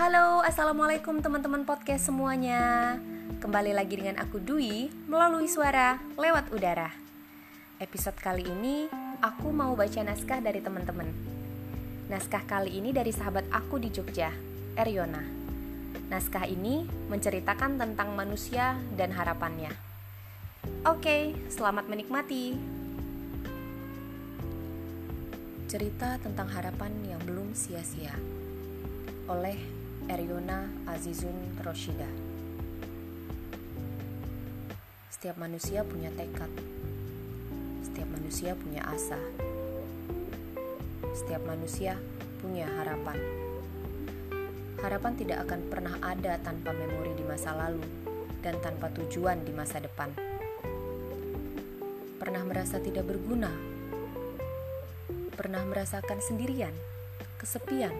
Halo, assalamualaikum teman-teman podcast semuanya. Kembali lagi dengan aku Dwi melalui suara lewat udara. Episode kali ini aku mau baca naskah dari teman-teman. Naskah kali ini dari sahabat aku di Jogja, Eriona. Naskah ini menceritakan tentang manusia dan harapannya. Oke, selamat menikmati. Cerita tentang harapan yang belum sia-sia oleh Eriona Azizun Roshida Setiap manusia punya tekad Setiap manusia punya asa Setiap manusia punya harapan Harapan tidak akan pernah ada tanpa memori di masa lalu dan tanpa tujuan di masa depan. Pernah merasa tidak berguna? Pernah merasakan sendirian, kesepian,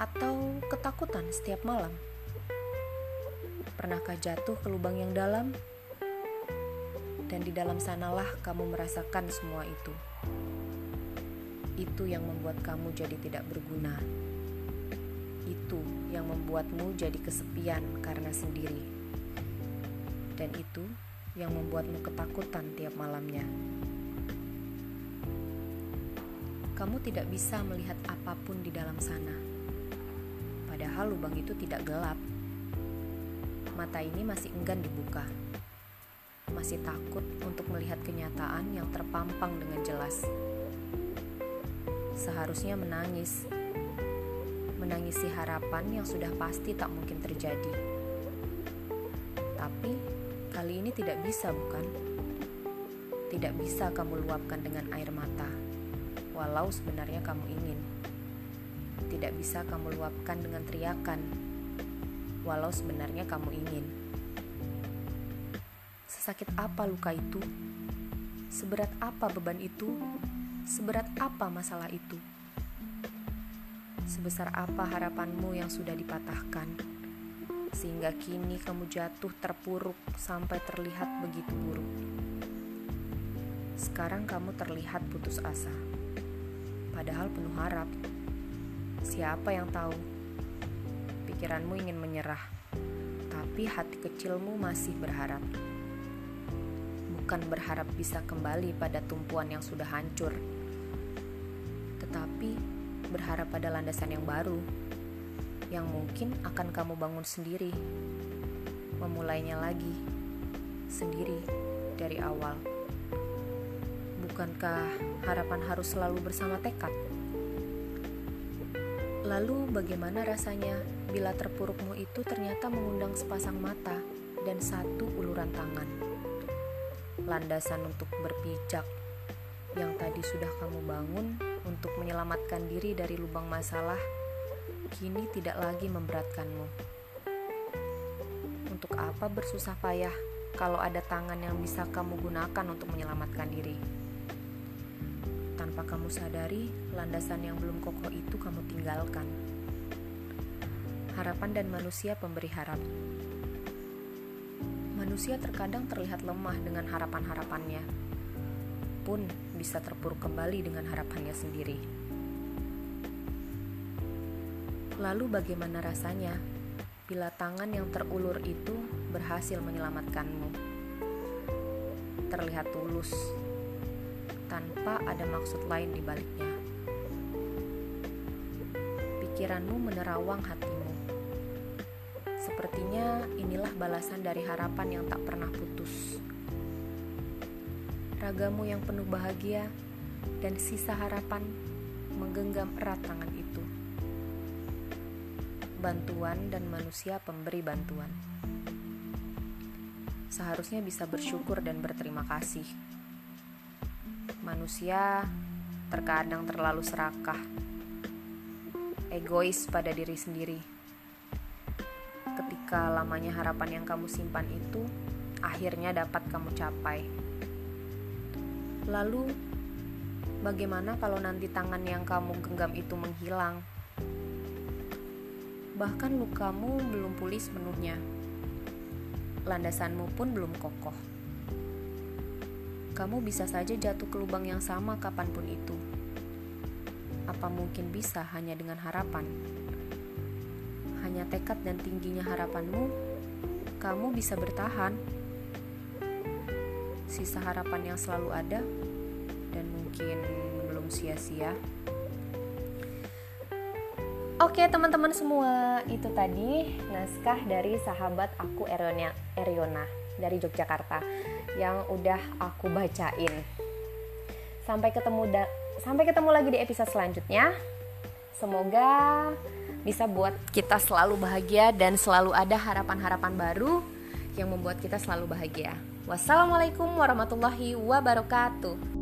atau ketakutan setiap malam? Pernahkah jatuh ke lubang yang dalam? Dan di dalam sanalah kamu merasakan semua itu. Itu yang membuat kamu jadi tidak berguna. Itu yang membuatmu jadi kesepian karena sendiri. Dan itu yang membuatmu ketakutan tiap malamnya. Kamu tidak bisa melihat apa pun di dalam sana padahal lubang itu tidak gelap. Mata ini masih enggan dibuka. Masih takut untuk melihat kenyataan yang terpampang dengan jelas. Seharusnya menangis. Menangisi harapan yang sudah pasti tak mungkin terjadi. Tapi kali ini tidak bisa, bukan? Tidak bisa kamu luapkan dengan air mata, walau sebenarnya kamu ingin tidak bisa kamu luapkan dengan teriakan, walau sebenarnya kamu ingin. Sesakit apa luka itu? Seberat apa beban itu? Seberat apa masalah itu? Sebesar apa harapanmu yang sudah dipatahkan, sehingga kini kamu jatuh terpuruk sampai terlihat begitu buruk. Sekarang kamu terlihat putus asa, padahal penuh harap. Siapa yang tahu? Pikiranmu ingin menyerah, tapi hati kecilmu masih berharap. Bukan berharap bisa kembali pada tumpuan yang sudah hancur, tetapi berharap pada landasan yang baru, yang mungkin akan kamu bangun sendiri, memulainya lagi, sendiri dari awal. Bukankah harapan harus selalu bersama tekad? Lalu bagaimana rasanya bila terpurukmu itu ternyata mengundang sepasang mata dan satu uluran tangan? Landasan untuk berpijak yang tadi sudah kamu bangun untuk menyelamatkan diri dari lubang masalah kini tidak lagi memberatkanmu. Untuk apa bersusah payah kalau ada tangan yang bisa kamu gunakan untuk menyelamatkan diri? Tanpa kamu sadari, landasan yang belum kokoh itu kamu tinggalkan. Harapan dan manusia pemberi harap. Manusia terkadang terlihat lemah dengan harapan-harapannya, pun bisa terpuruk kembali dengan harapannya sendiri. Lalu, bagaimana rasanya bila tangan yang terulur itu berhasil menyelamatkanmu? Terlihat tulus, tanpa ada maksud lain di baliknya. Pikiranmu menerawang hatimu. Sepertinya inilah balasan dari harapan yang tak pernah putus. Ragamu yang penuh bahagia dan sisa harapan menggenggam erat tangan itu. Bantuan dan manusia pemberi bantuan. Seharusnya bisa bersyukur dan berterima kasih Manusia terkadang terlalu serakah, egois pada diri sendiri. Ketika lamanya harapan yang kamu simpan itu akhirnya dapat kamu capai. Lalu, bagaimana kalau nanti tangan yang kamu genggam itu menghilang? Bahkan lukamu belum pulih sepenuhnya. Landasanmu pun belum kokoh kamu bisa saja jatuh ke lubang yang sama kapan pun itu. Apa mungkin bisa hanya dengan harapan? hanya tekad dan tingginya harapanmu, kamu bisa bertahan. Sisa harapan yang selalu ada dan mungkin belum sia-sia. Oke teman-teman semua, itu tadi naskah dari sahabat aku Eriona, Eriona dari Yogyakarta yang udah aku bacain. Sampai ketemu sampai ketemu lagi di episode selanjutnya. Semoga bisa buat kita selalu bahagia dan selalu ada harapan-harapan baru yang membuat kita selalu bahagia. Wassalamualaikum warahmatullahi wabarakatuh.